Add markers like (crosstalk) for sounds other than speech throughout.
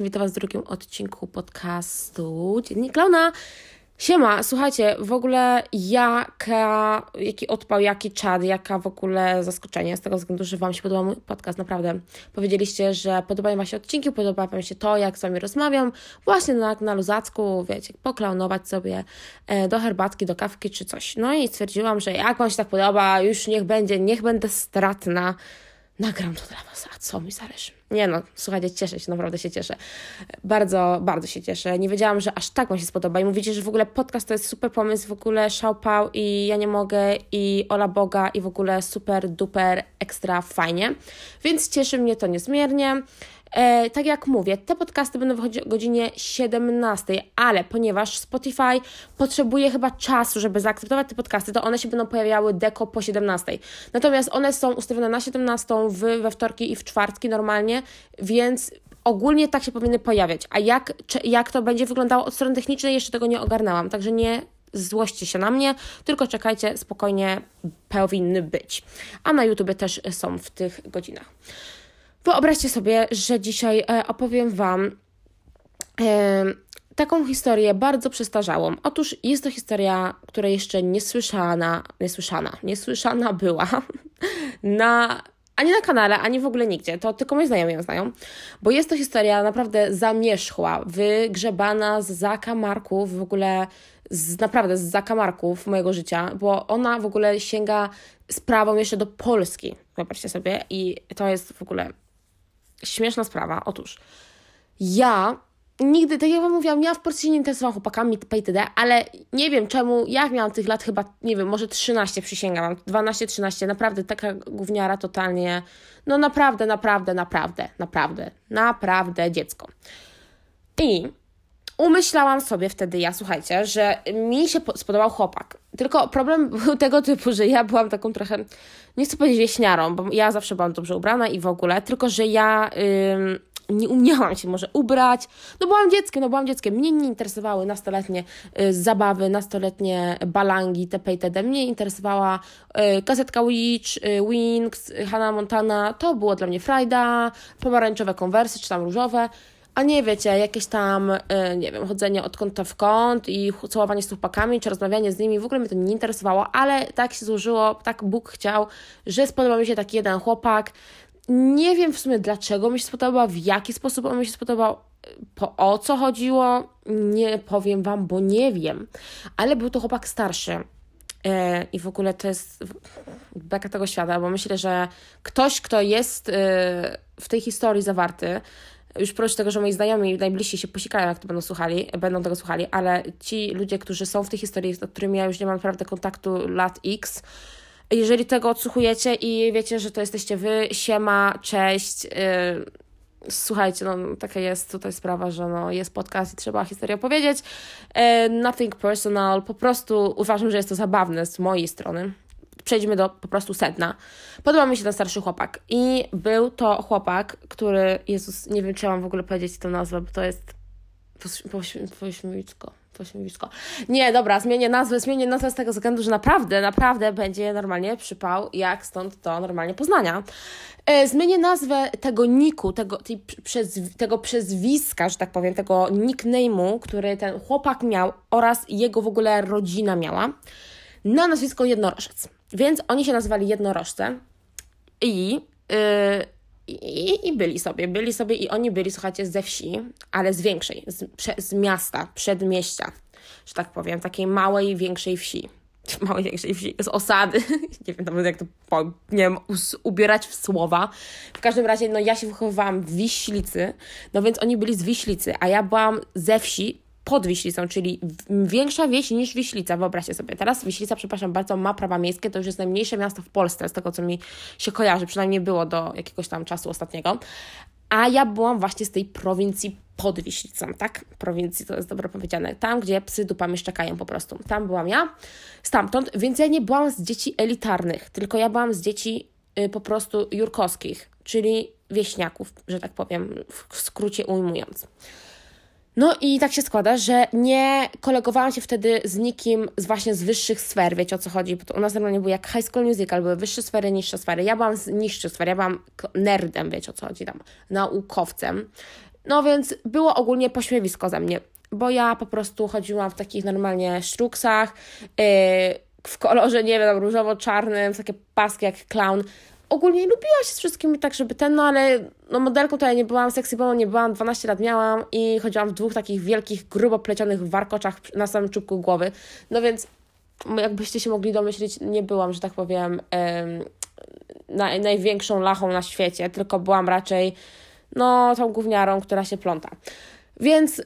Witam w drugim odcinku podcastu Dziennik Klauna. Siema, słuchajcie, w ogóle jaka, jaki odpał, jaki czad, jaka w ogóle zaskoczenie z tego względu, że Wam się podobał mój podcast, naprawdę. Powiedzieliście, że podobają Wam się odcinki, podoba Wam się to, jak z Wami rozmawiam, właśnie na, na luzacku, wiecie, poklaunować sobie e, do herbatki, do kawki czy coś. No i stwierdziłam, że jak Wam się tak podoba, już niech będzie, niech będę stratna, nagram to dla Was, a co mi zależy. Nie no, słuchajcie, cieszę się, naprawdę się cieszę. Bardzo, bardzo się cieszę. Nie wiedziałam, że aż tak Wam się spodoba i mówicie, że w ogóle podcast to jest super pomysł, w ogóle szałpał i ja nie mogę i ola Boga i w ogóle super, duper, ekstra fajnie. Więc cieszy mnie to niezmiernie. E, tak jak mówię, te podcasty będą wychodzić o godzinie 17, ale ponieważ Spotify potrzebuje chyba czasu, żeby zaakceptować te podcasty, to one się będą pojawiały deko po 17. Natomiast one są ustawione na 17 w, we wtorki i w czwartki normalnie, więc ogólnie tak się powinny pojawiać. A jak, czy, jak to będzie wyglądało od strony technicznej, jeszcze tego nie ogarnęłam, także nie złoście się na mnie, tylko czekajcie, spokojnie powinny być. A na YouTube też są w tych godzinach. Wyobraźcie sobie, że dzisiaj e, opowiem Wam e, taką historię bardzo przestarzałą. Otóż jest to historia, która jeszcze niesłyszana, niesłyszana, niesłyszana była (laughs) na ani na kanale, ani w ogóle nigdzie. To tylko moi znajomi ją znają, bo jest to historia naprawdę zamierzchła, wygrzebana z zakamarków, w ogóle z, naprawdę z zakamarków mojego życia, bo ona w ogóle sięga sprawą jeszcze do Polski. Zobaczcie sobie i to jest w ogóle śmieszna sprawa. Otóż ja nigdy, tak jak wam mówiłam, ja w Polsce się nie interesowałam chłopakami PTD, ale nie wiem czemu, jak miałam tych lat chyba, nie wiem, może 13 przysięgam, 12-13, naprawdę taka gówniara totalnie, no naprawdę, naprawdę, naprawdę, naprawdę, naprawdę dziecko. I umyślałam sobie wtedy ja, słuchajcie, że mi się spodobał chłopak. Tylko problem (laughs) był tego typu, że ja byłam taką trochę, nie chcę powiedzieć wieśniarą, bo ja zawsze byłam dobrze ubrana i w ogóle, tylko że ja ym, nie umiałam się może ubrać. No byłam dzieckiem, no byłam dzieckiem. Mnie nie interesowały nastoletnie y, zabawy, nastoletnie balangi, TP itd. Mnie interesowała y, kasetka Witch, y, Wings, Hannah Montana. To było dla mnie frajda, pomarańczowe konwersy, czy tam różowe a nie wiecie, jakieś tam, y, nie wiem, chodzenie od kąta w kąt i całowanie z chłopakami, czy rozmawianie z nimi, w ogóle mnie to nie interesowało, ale tak się złożyło, tak Bóg chciał, że spodobał mi się taki jeden chłopak. Nie wiem w sumie dlaczego mi się spodobał, w jaki sposób on mi się spodobał, po, o co chodziło, nie powiem Wam, bo nie wiem, ale był to chłopak starszy. E, I w ogóle to jest beka tego świata, bo myślę, że ktoś, kto jest e, w tej historii zawarty, już prócz tego, że moi znajomi najbliżsi się posikają, jak to będą słuchali, będą tego słuchali, ale ci ludzie, którzy są w tej historii, z którymi ja już nie mam naprawdę kontaktu lat X, jeżeli tego odsłuchujecie i wiecie, że to jesteście wy, siema, cześć, yy, słuchajcie, no taka jest tutaj sprawa, że no, jest podcast i trzeba historię opowiedzieć. Yy, nothing personal, po prostu uważam, że jest to zabawne z mojej strony przejdźmy do po prostu sedna. Podoba mi się ten starszy chłopak. I był to chłopak, który, Jezus, nie wiem, czy ja mam w ogóle powiedzieć tę nazwę, bo to jest pośmiewisko. Pośmiewisko. Nie, dobra, zmienię nazwę, zmienię nazwę z tego względu, że naprawdę, naprawdę będzie normalnie przypał, jak stąd to normalnie Poznania. E, zmienię nazwę tego niku, tego, tej, przez, tego przezwiska, że tak powiem, tego nickname'u, który ten chłopak miał oraz jego w ogóle rodzina miała, na nazwisko Jednorożec. Więc oni się nazywali jednorożce i, yy, i, i, byli sobie, byli sobie i oni byli, słuchajcie, ze wsi, ale z większej, z, z miasta, przedmieścia, że tak powiem, takiej małej, większej wsi. (laughs) Małej, większej wsi, z osady. (laughs) nie wiem nawet jak to, nie wiem, ubierać w słowa. W każdym razie, no ja się wychowywałam w Wiślicy, no więc oni byli z Wiślicy, a ja byłam ze wsi, pod Wiślicą, czyli większa wieś niż Wiślica, wyobraźcie sobie. Teraz Wiślica, przepraszam bardzo, ma prawa miejskie, to już jest najmniejsze miasto w Polsce, z tego co mi się kojarzy, przynajmniej było do jakiegoś tam czasu ostatniego. A ja byłam właśnie z tej prowincji pod Wiślicą, tak? Prowincji to jest dobrze powiedziane. Tam, gdzie psy dupami szczekają po prostu. Tam byłam ja, stamtąd, więc ja nie byłam z dzieci elitarnych, tylko ja byłam z dzieci y, po prostu jurkowskich, czyli wieśniaków, że tak powiem, w skrócie ujmując. No i tak się składa, że nie kolegowałam się wtedy z nikim z właśnie z wyższych sfer, wiecie o co chodzi, bo to u nas normalnie było jak High School Musical, były wyższe sfery, niższe sfery. Ja byłam z niższych sfer, ja byłam nerdem, wiecie o co chodzi tam, naukowcem. No więc było ogólnie pośmiewisko ze mnie, bo ja po prostu chodziłam w takich normalnie sztruksach, yy, w kolorze, nie wiem, różowo-czarnym, takie paski jak clown. Ogólnie lubiła się z wszystkimi tak, żeby ten, no ale no modelką to ja nie byłam, sexy bo nie byłam, 12 lat miałam i chodziłam w dwóch takich wielkich, grubo plecionych warkoczach na samym czubku głowy. No więc jakbyście się mogli domyślić, nie byłam, że tak powiem, naj, największą lachą na świecie, tylko byłam raczej no tą gówniarą, która się pląta. Więc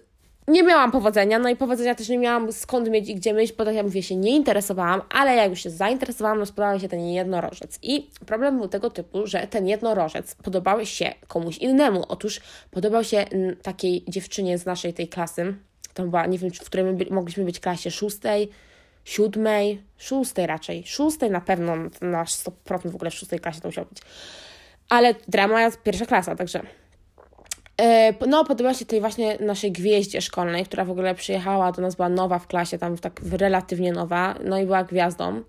nie miałam powodzenia, no i powodzenia też nie miałam skąd mieć i gdzie myśleć, bo tak jak mówię, się nie interesowałam, ale jak już się zainteresowałam, no spodobał się ten jednorożec. I problem był tego typu, że ten jednorożec podobał się komuś innemu. Otóż podobał się takiej dziewczynie z naszej tej klasy, to była, nie wiem, w której my mogliśmy być klasie szóstej, siódmej, szóstej raczej, szóstej na pewno, na 100% w ogóle w szóstej klasie to musiało być. Ale drama jest pierwsza klasa, także no, podoba się tej właśnie naszej gwieździe szkolnej, która w ogóle przyjechała do nas, była nowa w klasie, tam tak relatywnie nowa, no i była gwiazdą.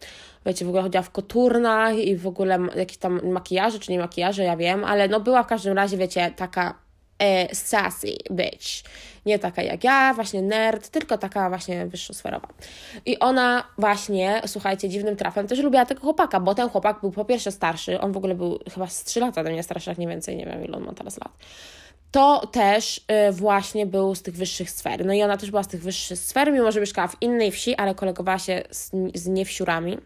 Wiecie, w ogóle chodziła w koturnach i w ogóle jakieś tam makijaże, czy nie makijaże, ja wiem, ale no była w każdym razie, wiecie, taka e, sassy bitch. Nie taka jak ja, właśnie nerd, tylko taka właśnie wyższosferowa. I ona właśnie, słuchajcie, dziwnym trafem też lubiła tego chłopaka, bo ten chłopak był po pierwsze starszy, on w ogóle był chyba z 3 lata ode mnie starszy, jak nie więcej, nie wiem ile on ma teraz lat to też y, właśnie był z tych wyższych sfer. No i ona też była z tych wyższych sfer, mimo że mieszkała w innej wsi, ale kolegowała się z, z niewsiurami,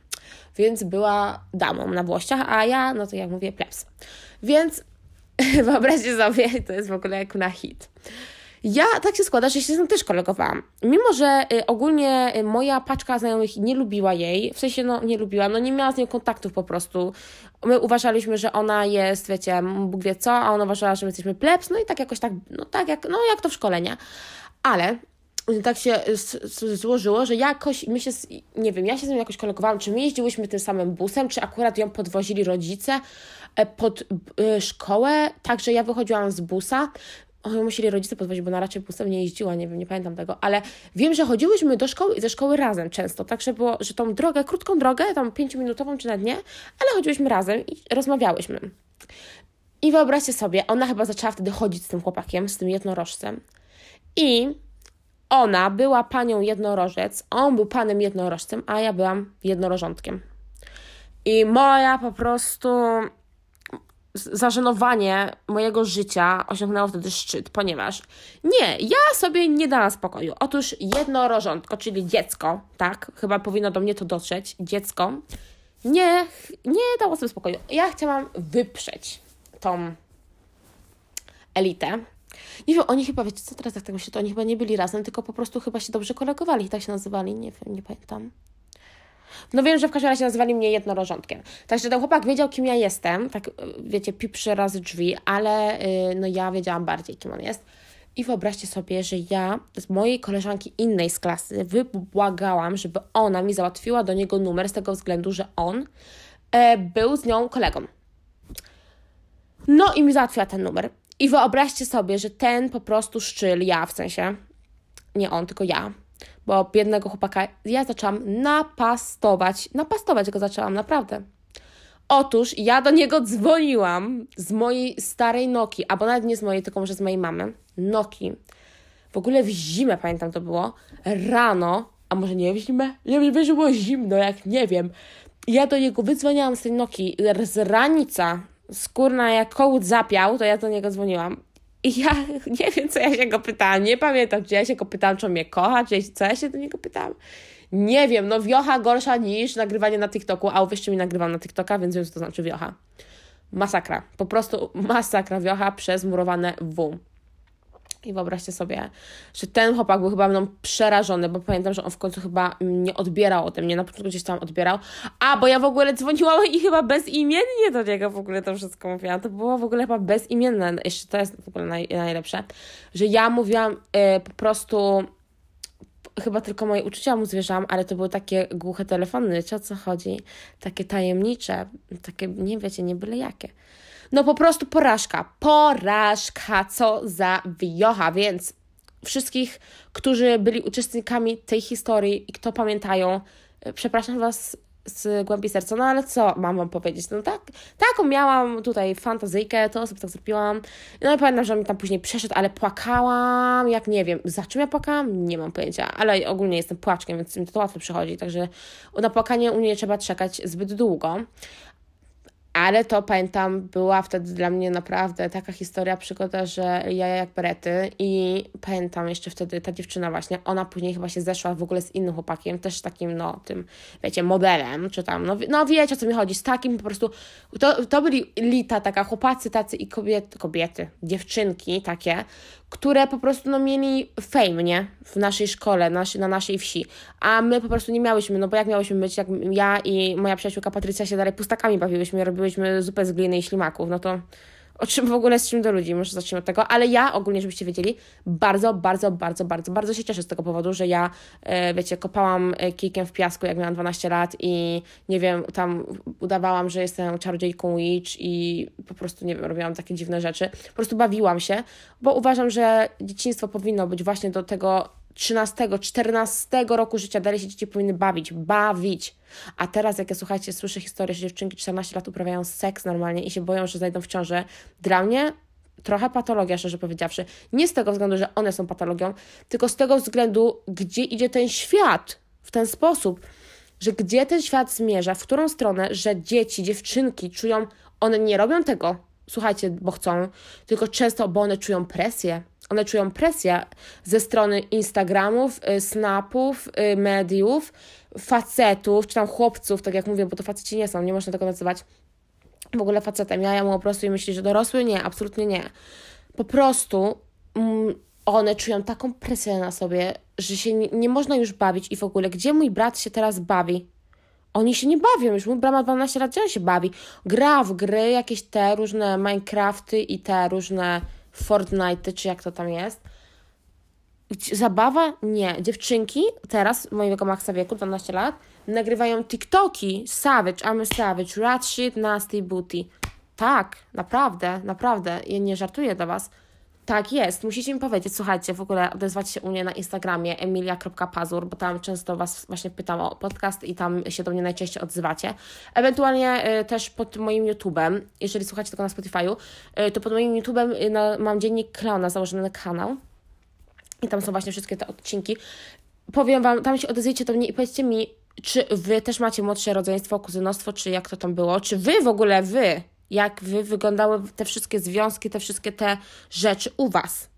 więc była damą na Włościach, a ja, no to jak mówię, plebs. Więc (laughs) wyobraźcie sobie, to jest w ogóle jak na hit. Ja tak się składa, że się z nią też kolegowałam. Mimo, że y, ogólnie y, moja paczka znajomych nie lubiła jej, w sensie no nie lubiła, no nie miała z nią kontaktów po prostu. My uważaliśmy, że ona jest, wiecie, Bóg wie co, a ona uważała, że my jesteśmy plebs, no i tak jakoś tak, no tak jak, no jak to w szkole, nie? Ale tak się złożyło, że jakoś my się, nie wiem, ja się z nią jakoś kolegowałam, czy my jeździłyśmy tym samym busem, czy akurat ją podwozili rodzice e, pod szkołę, także ja wychodziłam z busa, oni musieli rodzice podwozić, bo na raczej busem nie jeździła, nie wiem, nie pamiętam tego, ale wiem, że chodziłyśmy do szkoły i ze szkoły razem często, tak, że było, że tą drogę, krótką drogę, tam pięciominutową czy na dnie, ale chodziłyśmy razem i rozmawiałyśmy. I wyobraźcie sobie, ona chyba zaczęła wtedy chodzić z tym chłopakiem, z tym jednorożcem. I ona była panią jednorożec, on był panem jednorożcem, a ja byłam jednorożątkiem. I moja po prostu zażenowanie mojego życia osiągnęło wtedy szczyt, ponieważ nie, ja sobie nie dałam spokoju. Otóż jednorożątko, czyli dziecko, tak, chyba powinno do mnie to dotrzeć, dziecko, nie, nie dało sobie spokoju. Ja chciałam wyprzeć tą elitę. Nie wiem, oni chyba, wiecie co, teraz tak myślę, to oni chyba nie byli razem, tylko po prostu chyba się dobrze kolegowali, tak się nazywali, nie wiem, nie pamiętam. No wiem, że w każdym razie nazwali mnie jednorożątkiem. Także ten chłopak wiedział, kim ja jestem, tak wiecie, piprzy razy drzwi, ale yy, no ja wiedziałam bardziej, kim on jest. I wyobraźcie sobie, że ja z mojej koleżanki innej z klasy wybłagałam, żeby ona mi załatwiła do niego numer z tego względu, że on e, był z nią kolegą. No i mi załatwiła ten numer. I wyobraźcie sobie, że ten po prostu szczyl, ja w sensie, nie on, tylko ja, bo biednego chłopaka ja zaczęłam napastować. Napastować go zaczęłam, naprawdę. Otóż ja do niego dzwoniłam z mojej starej Noki, albo nawet nie z mojej, tylko może z mojej mamy, Noki. W ogóle w zimę, pamiętam to było, rano, a może nie w zimę? Nie wiem, że było zimno, jak nie wiem. Ja do niego wydzwoniłam z tej Noki, z ranica, skórna jak kołd zapiał, to ja do niego dzwoniłam. I ja (laughs) nie wiem, co ja się go pytałam. Nie pamiętam, czy ja się go pytałam, czy on mnie kocha, czy co ja się do niego pytałam. Nie wiem, no wiocha gorsza niż nagrywanie na TikToku, a uwierzcie mi, nagrywam na TikToka, więc wiem, co to znaczy wiocha. Masakra. Po prostu masakra wiocha przez murowane W. I wyobraźcie sobie, że ten chłopak był chyba mną przerażony, bo pamiętam, że on w końcu chyba nie odbierał ode mnie, na początku gdzieś tam odbierał. A, bo ja w ogóle dzwoniłam i chyba bezimiennie do niego w ogóle to wszystko mówiłam. To było w ogóle chyba bezimienne. Jeszcze to jest w ogóle naj, najlepsze, że ja mówiłam y, po prostu chyba tylko moje uczucia mu zwierzałam, ale to były takie głuche telefony, wiecie o co chodzi? Takie tajemnicze, takie, nie wiecie, nie byle jakie. No po prostu porażka. Porażka, co za wiocha, więc wszystkich, którzy byli uczestnikami tej historii i kto pamiętają, e, przepraszam Was z głębi serca. No ale co mam wam powiedzieć? No tak, taką miałam tutaj fantazyjkę, to sobie tak zrobiłam. No i pamiętam, że mi tam później przeszedł, ale płakałam, jak nie wiem, za czym ja płakałam? Nie mam pojęcia, ale ogólnie jestem płaczkiem, więc mi to łatwo przychodzi, także na płakanie u mnie trzeba czekać zbyt długo. Ale to pamiętam, była wtedy dla mnie naprawdę taka historia, przygoda, że ja jak berety i pamiętam jeszcze wtedy ta dziewczyna właśnie, ona później chyba się zeszła w ogóle z innym chłopakiem, też takim, no, tym, wiecie, modelem, czy tam, no, no wiecie o co mi chodzi, z takim po prostu, to, to byli lita taka, chłopacy tacy i kobiety, kobiety, dziewczynki takie, które po prostu no, mieli fame, nie? W naszej szkole, na, na naszej wsi. A my po prostu nie miałyśmy, no bo jak miałyśmy być, jak ja i moja przyjaciółka Patrycja się dalej pustakami bawiłyśmy, robiłyśmy zupę z gliny i ślimaków, no to o czym w ogóle z czym do ludzi, może zacznijmy od tego, ale ja ogólnie, żebyście wiedzieli, bardzo, bardzo, bardzo, bardzo, bardzo się cieszę z tego powodu, że ja, e, wiecie, kopałam e, kijkiem w piasku, jak miałam 12 lat i nie wiem, tam udawałam, że jestem czarodziejką witch i po prostu, nie wiem, robiłam takie dziwne rzeczy. Po prostu bawiłam się, bo uważam, że dzieciństwo powinno być właśnie do tego 13, 14 roku życia dalej się dzieci powinny bawić, bawić. A teraz, jak ja słuchajcie, słyszę historię, że dziewczynki 14 lat uprawiają seks normalnie i się boją, że znajdą w ciąży, dla mnie trochę patologia, szczerze powiedziawszy. Nie z tego względu, że one są patologią, tylko z tego względu, gdzie idzie ten świat w ten sposób, że gdzie ten świat zmierza, w którą stronę, że dzieci, dziewczynki czują, one nie robią tego, słuchajcie, bo chcą, tylko często, bo one czują presję, one czują presję ze strony Instagramów, y, Snapów, y, mediów, facetów, czy tam chłopców, tak jak mówię, bo to faceci nie są, nie można tego nazywać w ogóle facetem. Ja, ja mu po prostu i myśli, że dorosły? Nie, absolutnie nie. Po prostu mm, one czują taką presję na sobie, że się nie, nie można już bawić i w ogóle, gdzie mój brat się teraz bawi? Oni się nie bawią, już mój brat ma 12 lat, gdzie on się bawi? Gra w gry, jakieś te różne Minecrafty i te różne Fortnite, czy jak to tam jest. Zabawa? Nie. Dziewczynki teraz, mojego maksa wieku, 12 lat, nagrywają TikToki. Savage, I'm a savage, rat shit, nasty booty. Tak, naprawdę, naprawdę. Ja nie żartuję do Was. Tak jest, musicie mi powiedzieć, słuchajcie, w ogóle odezwać się u mnie na Instagramie emilia.pazur, bo tam często Was właśnie pytam o podcast i tam się do mnie najczęściej odzywacie. Ewentualnie y, też pod moim YouTubem, jeżeli słuchacie tego na Spotify'u, y, to pod moim YouTubem y, na, mam dziennik Klauna założony na kanał i tam są właśnie wszystkie te odcinki. Powiem Wam, tam się odezwijcie do mnie i powiedzcie mi, czy Wy też macie młodsze rodzeństwo, kuzynostwo, czy jak to tam było, czy Wy w ogóle, Wy jak wy wyglądały te wszystkie związki, te wszystkie te rzeczy u was.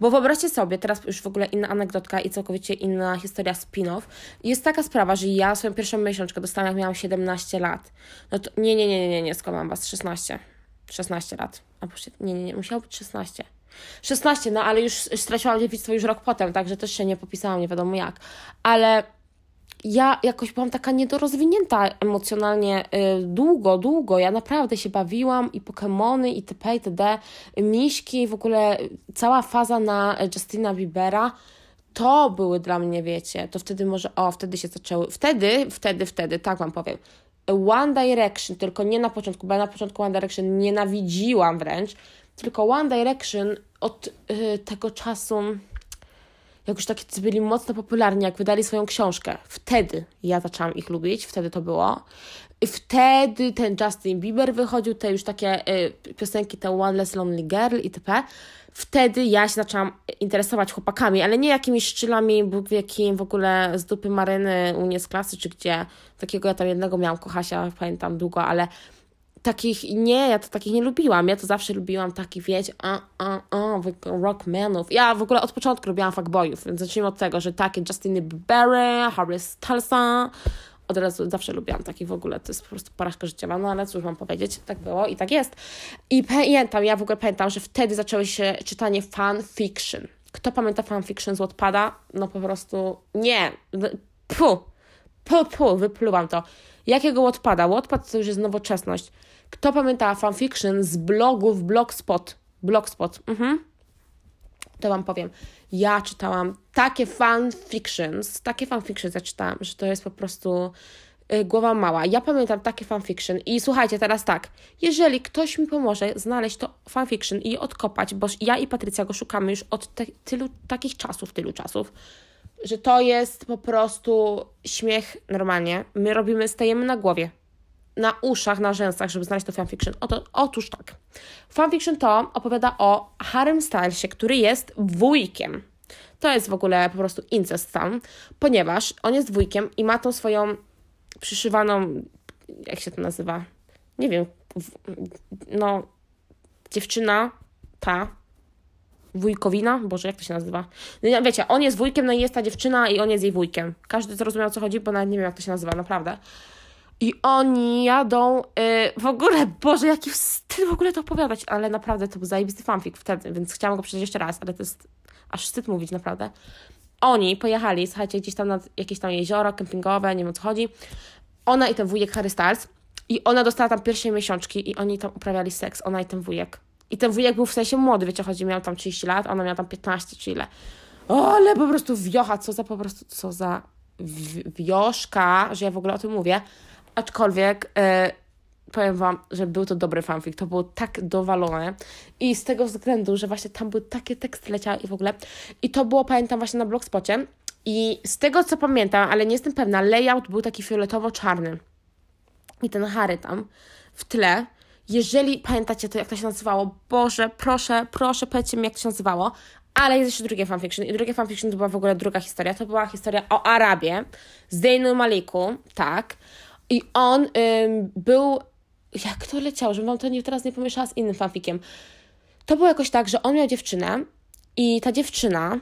Bo wyobraźcie sobie, teraz już w ogóle inna anegdotka i całkowicie inna historia spin-off. Jest taka sprawa, że ja swoją pierwszą miesiączkę dostałam, jak miałam 17 lat. No to nie, nie, nie, nie, nie, nie skłamam was, 16. 16 lat. A nie, nie, nie, musiało być 16. 16, no ale już straciłam dziewictwo już rok potem, także też się nie popisałam, nie wiadomo jak. Ale ja jakoś byłam taka niedorozwinięta emocjonalnie y, długo, długo. Ja naprawdę się bawiłam i Pokémony, i TP, itd. Miśki, w ogóle cała faza na Justina Biebera. To były dla mnie, wiecie, to wtedy może, o, wtedy się zaczęły, wtedy, wtedy, wtedy, tak Wam powiem. One Direction, tylko nie na początku, bo ja na początku One Direction nienawidziłam wręcz, tylko One Direction od y, tego czasu jak już taki byli mocno popularni, jak wydali swoją książkę, wtedy ja zaczęłam ich lubić, wtedy to było. I wtedy ten Justin Bieber wychodził, te już takie y, piosenki, te One Less Lonely Girl itp. Wtedy ja się zaczęłam interesować chłopakami, ale nie jakimiś szczylami, Bóg wie kim, w ogóle z dupy Maryny u mnie z klasy, czy gdzie. Takiego ja tam jednego miałam, Kochasia, pamiętam długo, ale takich, nie, ja to takich nie lubiłam. Ja to zawsze lubiłam takich, wiecie, a, a, a, rockmanów. Ja w ogóle od początku lubiłam fuckboyów, więc zacznijmy od tego, że takie Justiny Bieber, Harry Stylesa, od razu zawsze lubiłam takich w ogóle, to jest po prostu porażka życiowa, no ale cóż mam powiedzieć, tak było i tak jest. I pamiętam, ja w ogóle pamiętam, że wtedy zaczęło się czytanie fanfiction. Kto pamięta fanfiction z Wattpada? No po prostu nie. Pu, pu, pu, wypluwam to. Jakiego Wattpada? Wattpad to już jest nowoczesność. Kto pamięta fanfiction z blogów Blogspot? Blogspot, mhm. To Wam powiem. Ja czytałam takie fanfictions, takie fanfictions ja czytałam, że to jest po prostu y, głowa mała. Ja pamiętam takie fanfiction i słuchajcie, teraz tak, jeżeli ktoś mi pomoże znaleźć to fanfiction i odkopać, bo ja i Patrycja go szukamy już od te, tylu takich czasów, tylu czasów, że to jest po prostu śmiech normalnie. My robimy, stajemy na głowie, na uszach, na rzęsach, żeby znaleźć to fanfiction. Oto, otóż tak. Fanfiction to opowiada o Harrym Stylesie, który jest wujkiem. To jest w ogóle po prostu incest tam, ponieważ on jest wujkiem i ma tą swoją przyszywaną, jak się to nazywa? Nie wiem, no, dziewczyna, ta, wujkowina, Boże, jak to się nazywa? No, wiecie, on jest wujkiem, no i jest ta dziewczyna i on jest jej wujkiem. Każdy zrozumiał, o co chodzi, bo nawet nie wiem, jak to się nazywa, naprawdę. I oni jadą, yy, w ogóle, Boże, jaki wstyd w ogóle to opowiadać, ale naprawdę to był zajebisty fanfic wtedy, więc chciałam go przeczytać jeszcze raz, ale to jest aż wstyd mówić, naprawdę. Oni pojechali, słuchajcie, gdzieś tam na jakieś tam jezioro kempingowe, nie wiem o co chodzi. Ona i ten wujek Harry Styles. I ona dostała tam pierwsze miesiączki i oni tam uprawiali seks, ona i ten wujek. I ten wujek był w sensie młody, wiecie, chodzi, miał tam 30 lat, ona miała tam 15 czy ile. O, ale po prostu wiocha, co za po prostu, co za wioszka, że ja w ogóle o tym mówię. Aczkolwiek e, powiem Wam, że był to dobry fanfic, to było tak dowalone i z tego względu, że właśnie tam były takie teksty leciały i w ogóle. I to było, pamiętam, właśnie na Blogspocie i z tego, co pamiętam, ale nie jestem pewna, layout był taki fioletowo-czarny. I ten Harry tam w tle jeżeli pamiętacie to, jak to się nazywało, Boże, proszę, proszę, powiedzcie mi, jak to się nazywało. Ale jest jeszcze drugie fanfiction. I drugie fanfiction to była w ogóle druga historia. To była historia o Arabie z Zainu Maliku, tak. I on ym, był. Jak to leciało, żebym wam to nie, teraz nie pomieszała z innym fanfikiem. To było jakoś tak, że on miał dziewczynę i ta dziewczyna,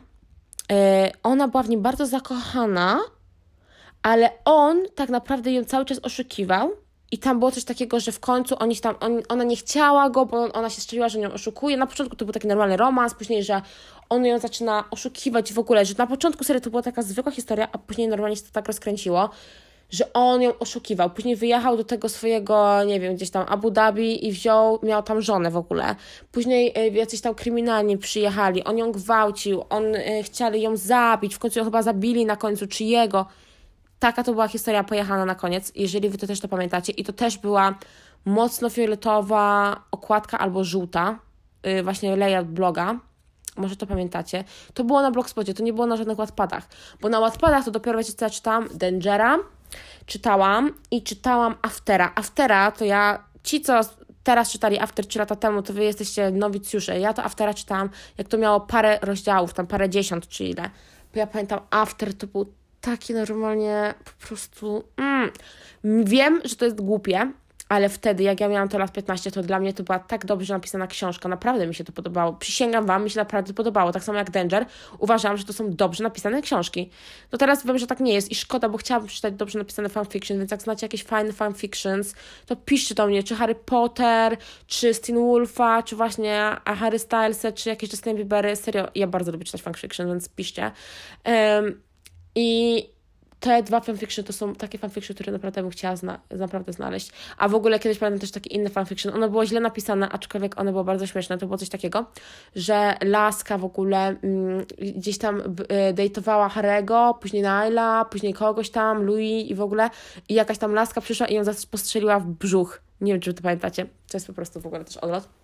yy, ona była w nim bardzo zakochana, ale on tak naprawdę ją cały czas oszukiwał i tam było coś takiego, że w końcu oni tam, on, ona nie chciała go, bo ona się strzeliła, że nią oszukuje. Na początku to był taki normalny romans, później, że on ją zaczyna oszukiwać w ogóle, że na początku serii to była taka zwykła historia, a później normalnie się to tak rozkręciło, że on ją oszukiwał. Później wyjechał do tego swojego, nie wiem, gdzieś tam Abu Dhabi i wziął, miał tam żonę w ogóle. Później y, jacyś tam kryminalni przyjechali, on ją gwałcił, on y, chcieli ją zabić, w końcu ją chyba zabili na końcu, czy jego taka to była historia pojechana na koniec, jeżeli wy to też to pamiętacie. I to też była mocno fioletowa okładka albo żółta, yy, właśnie layout bloga. Może to pamiętacie. To było na Blogspocie, to nie było na żadnych Wattpadach. Bo na Wattpadach to dopiero, wiecie co ja czytałam? Dangera czytałam i czytałam Aftera. Aftera to ja, ci co teraz czytali After 3 lata temu, to wy jesteście nowicjusze. Ja to Aftera czytałam, jak to miało parę rozdziałów, tam parę dziesiąt czy ile. Bo ja pamiętam, After to był takie normalnie po prostu. Mm. Wiem, że to jest głupie, ale wtedy, jak ja miałam to lat 15, to dla mnie to była tak dobrze napisana książka. Naprawdę mi się to podobało. Przysięgam Wam, mi się naprawdę podobało. Tak samo jak Danger. Uważam, że to są dobrze napisane książki. No teraz wiem, że tak nie jest i szkoda, bo chciałabym przeczytać dobrze napisane fanfiction, więc jak znacie jakieś fajne fanfictions, to piszcie do mnie, czy Harry Potter, czy Steen Wolfa, czy właśnie Harry Stylesa, czy jakieś Justin Biebery. Serio, ja bardzo lubię czytać fanfiction, więc piszcie. Um, i te dwa fanfiction to są takie fanfiction, które naprawdę bym chciała zna naprawdę znaleźć. A w ogóle kiedyś pamiętam też takie inne fanfiction. Ono było źle napisane, aczkolwiek ono było bardzo śmieszne. To było coś takiego, że Laska w ogóle mm, gdzieś tam y, dejtowała Harego, później Naila, później kogoś tam, Louis i w ogóle. I jakaś tam Laska przyszła i ją postrzeliła w brzuch. Nie wiem, czy to pamiętacie. To jest po prostu w ogóle też odlot.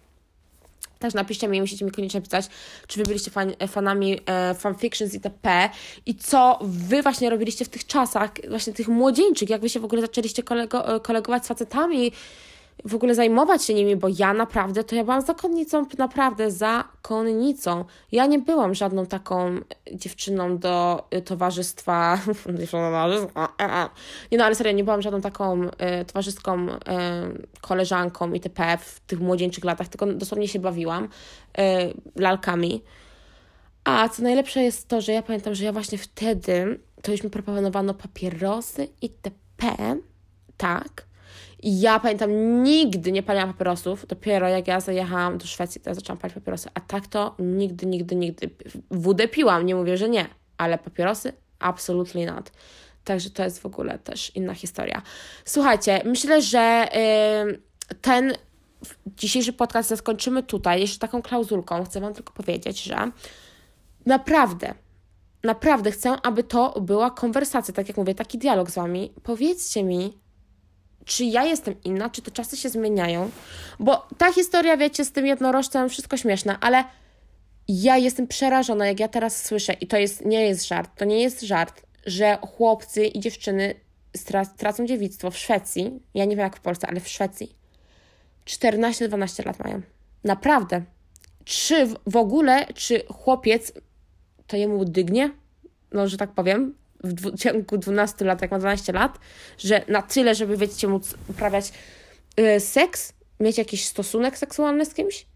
Też napiszcie mi, musicie mi koniecznie pisać, czy wy byliście fan, fanami e, fanfictions itp. I co wy właśnie robiliście w tych czasach, właśnie tych młodzieńczych, jak wy się w ogóle zaczęliście kolego, e, kolegować z facetami, w ogóle zajmować się nimi, bo ja naprawdę, to ja byłam zakonnicą, naprawdę zakonnicą. Ja nie byłam żadną taką (laughs) dziewczyną do towarzystwa, nie no, ale serio, nie byłam żadną taką y, towarzystką, y, koleżanką itp. w tych młodzieńczych latach, tylko dosłownie się bawiłam lalkami. A co najlepsze jest to, że ja pamiętam, że ja właśnie wtedy, to już mi proponowano papierosy itp., tak, i ja pamiętam, nigdy nie paliłam papierosów. Dopiero jak ja zajechałam do Szwecji, to ja zaczęłam palić papierosy. A tak to nigdy, nigdy, nigdy. Wódę piłam, nie mówię, że nie. Ale papierosy? Absolutely not. Także to jest w ogóle też inna historia. Słuchajcie, myślę, że yy, ten dzisiejszy podcast zakończymy tutaj. Jeszcze taką klauzulką chcę Wam tylko powiedzieć, że naprawdę, naprawdę chcę, aby to była konwersacja, tak jak mówię, taki dialog z Wami. Powiedzcie mi, czy ja jestem inna, czy te czasy się zmieniają. Bo ta historia, wiecie, z tym jednorożcem, wszystko śmieszne, ale ja jestem przerażona, jak ja teraz słyszę, i to jest, nie jest żart, to nie jest żart, że chłopcy i dziewczyny tracą dziewictwo w Szwecji, ja nie wiem jak w Polsce, ale w Szwecji, 14-12 lat mają. Naprawdę. Czy w ogóle, czy chłopiec to jemu dygnie, no że tak powiem, w ciągu 12 lat, jak ma 12 lat, że na tyle, żeby wiecie, móc uprawiać yy, seks, mieć jakiś stosunek seksualny z kimś,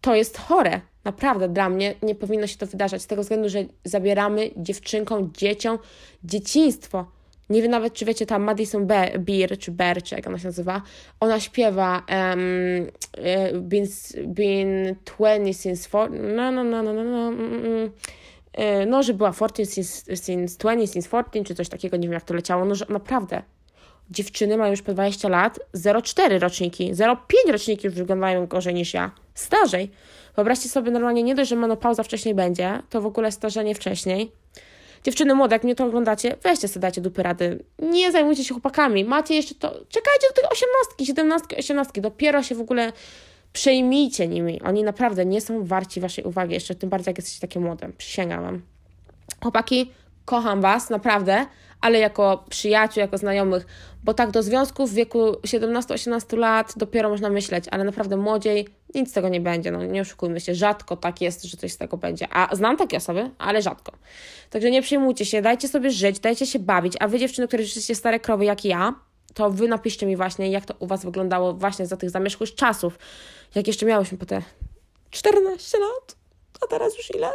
to jest chore. Naprawdę, dla mnie nie powinno się to wydarzać, z tego względu, że zabieramy dziewczynkom, dzieciom dzieciństwo. Nie wiem nawet, czy wiecie, ta Madison Beer, czy Bear, czy jak ona się nazywa, ona śpiewa um, been, been 20 since 4, no, no, no, no, no, no, mm, no, że była 14 since, since 20, since 14, czy coś takiego, nie wiem jak to leciało, no, że naprawdę dziewczyny mają już po 20 lat, 0,4 roczniki, 0,5 roczniki już wyglądają gorzej niż ja, starzej. Wyobraźcie sobie normalnie, nie dość, że menopauza wcześniej będzie, to w ogóle starzenie wcześniej. Dziewczyny młode, jak mnie to oglądacie, weźcie sobie, dajcie dupy rady. Nie zajmujcie się chłopakami. Macie jeszcze to... Czekajcie do tej osiemnastki, siedemnastki, osiemnastki. Dopiero się w ogóle przejmijcie nimi. Oni naprawdę nie są warci waszej uwagi, jeszcze tym bardziej, jak jesteście takie młode. Przysięgam wam. Chłopaki, kocham was, naprawdę, ale jako przyjaciół, jako znajomych, bo tak do związków w wieku 17-18 lat dopiero można myśleć, ale naprawdę młodziej nic z tego nie będzie, no nie oszukujmy się, rzadko tak jest, że coś z tego będzie, a znam takie osoby, ale rzadko. Także nie przejmujcie się, dajcie sobie żyć, dajcie się bawić, a wy dziewczyny, które jesteście stare krowy jak ja, to wy napiszcie mi właśnie, jak to u was wyglądało właśnie za tych zamierzchłych czasów, jak jeszcze miałyśmy po te 14 lat, a teraz już ile?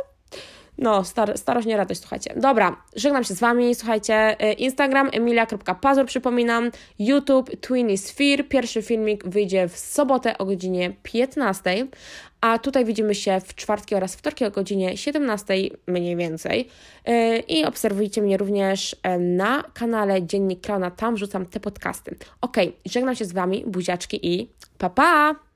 No, star starość nie radość, słuchajcie. Dobra, żegnam się z Wami, słuchajcie. Y, Instagram emilia.pazur, przypominam. YouTube Twinny Sphere. Pierwszy filmik wyjdzie w sobotę o godzinie 15. A tutaj widzimy się w czwartki oraz wtorki o godzinie 17 mniej więcej. Y, I obserwujcie mnie również y, na kanale Dziennik Klauna, tam rzucam te podcasty. Ok, żegnam się z Wami, buziaczki i pa pa!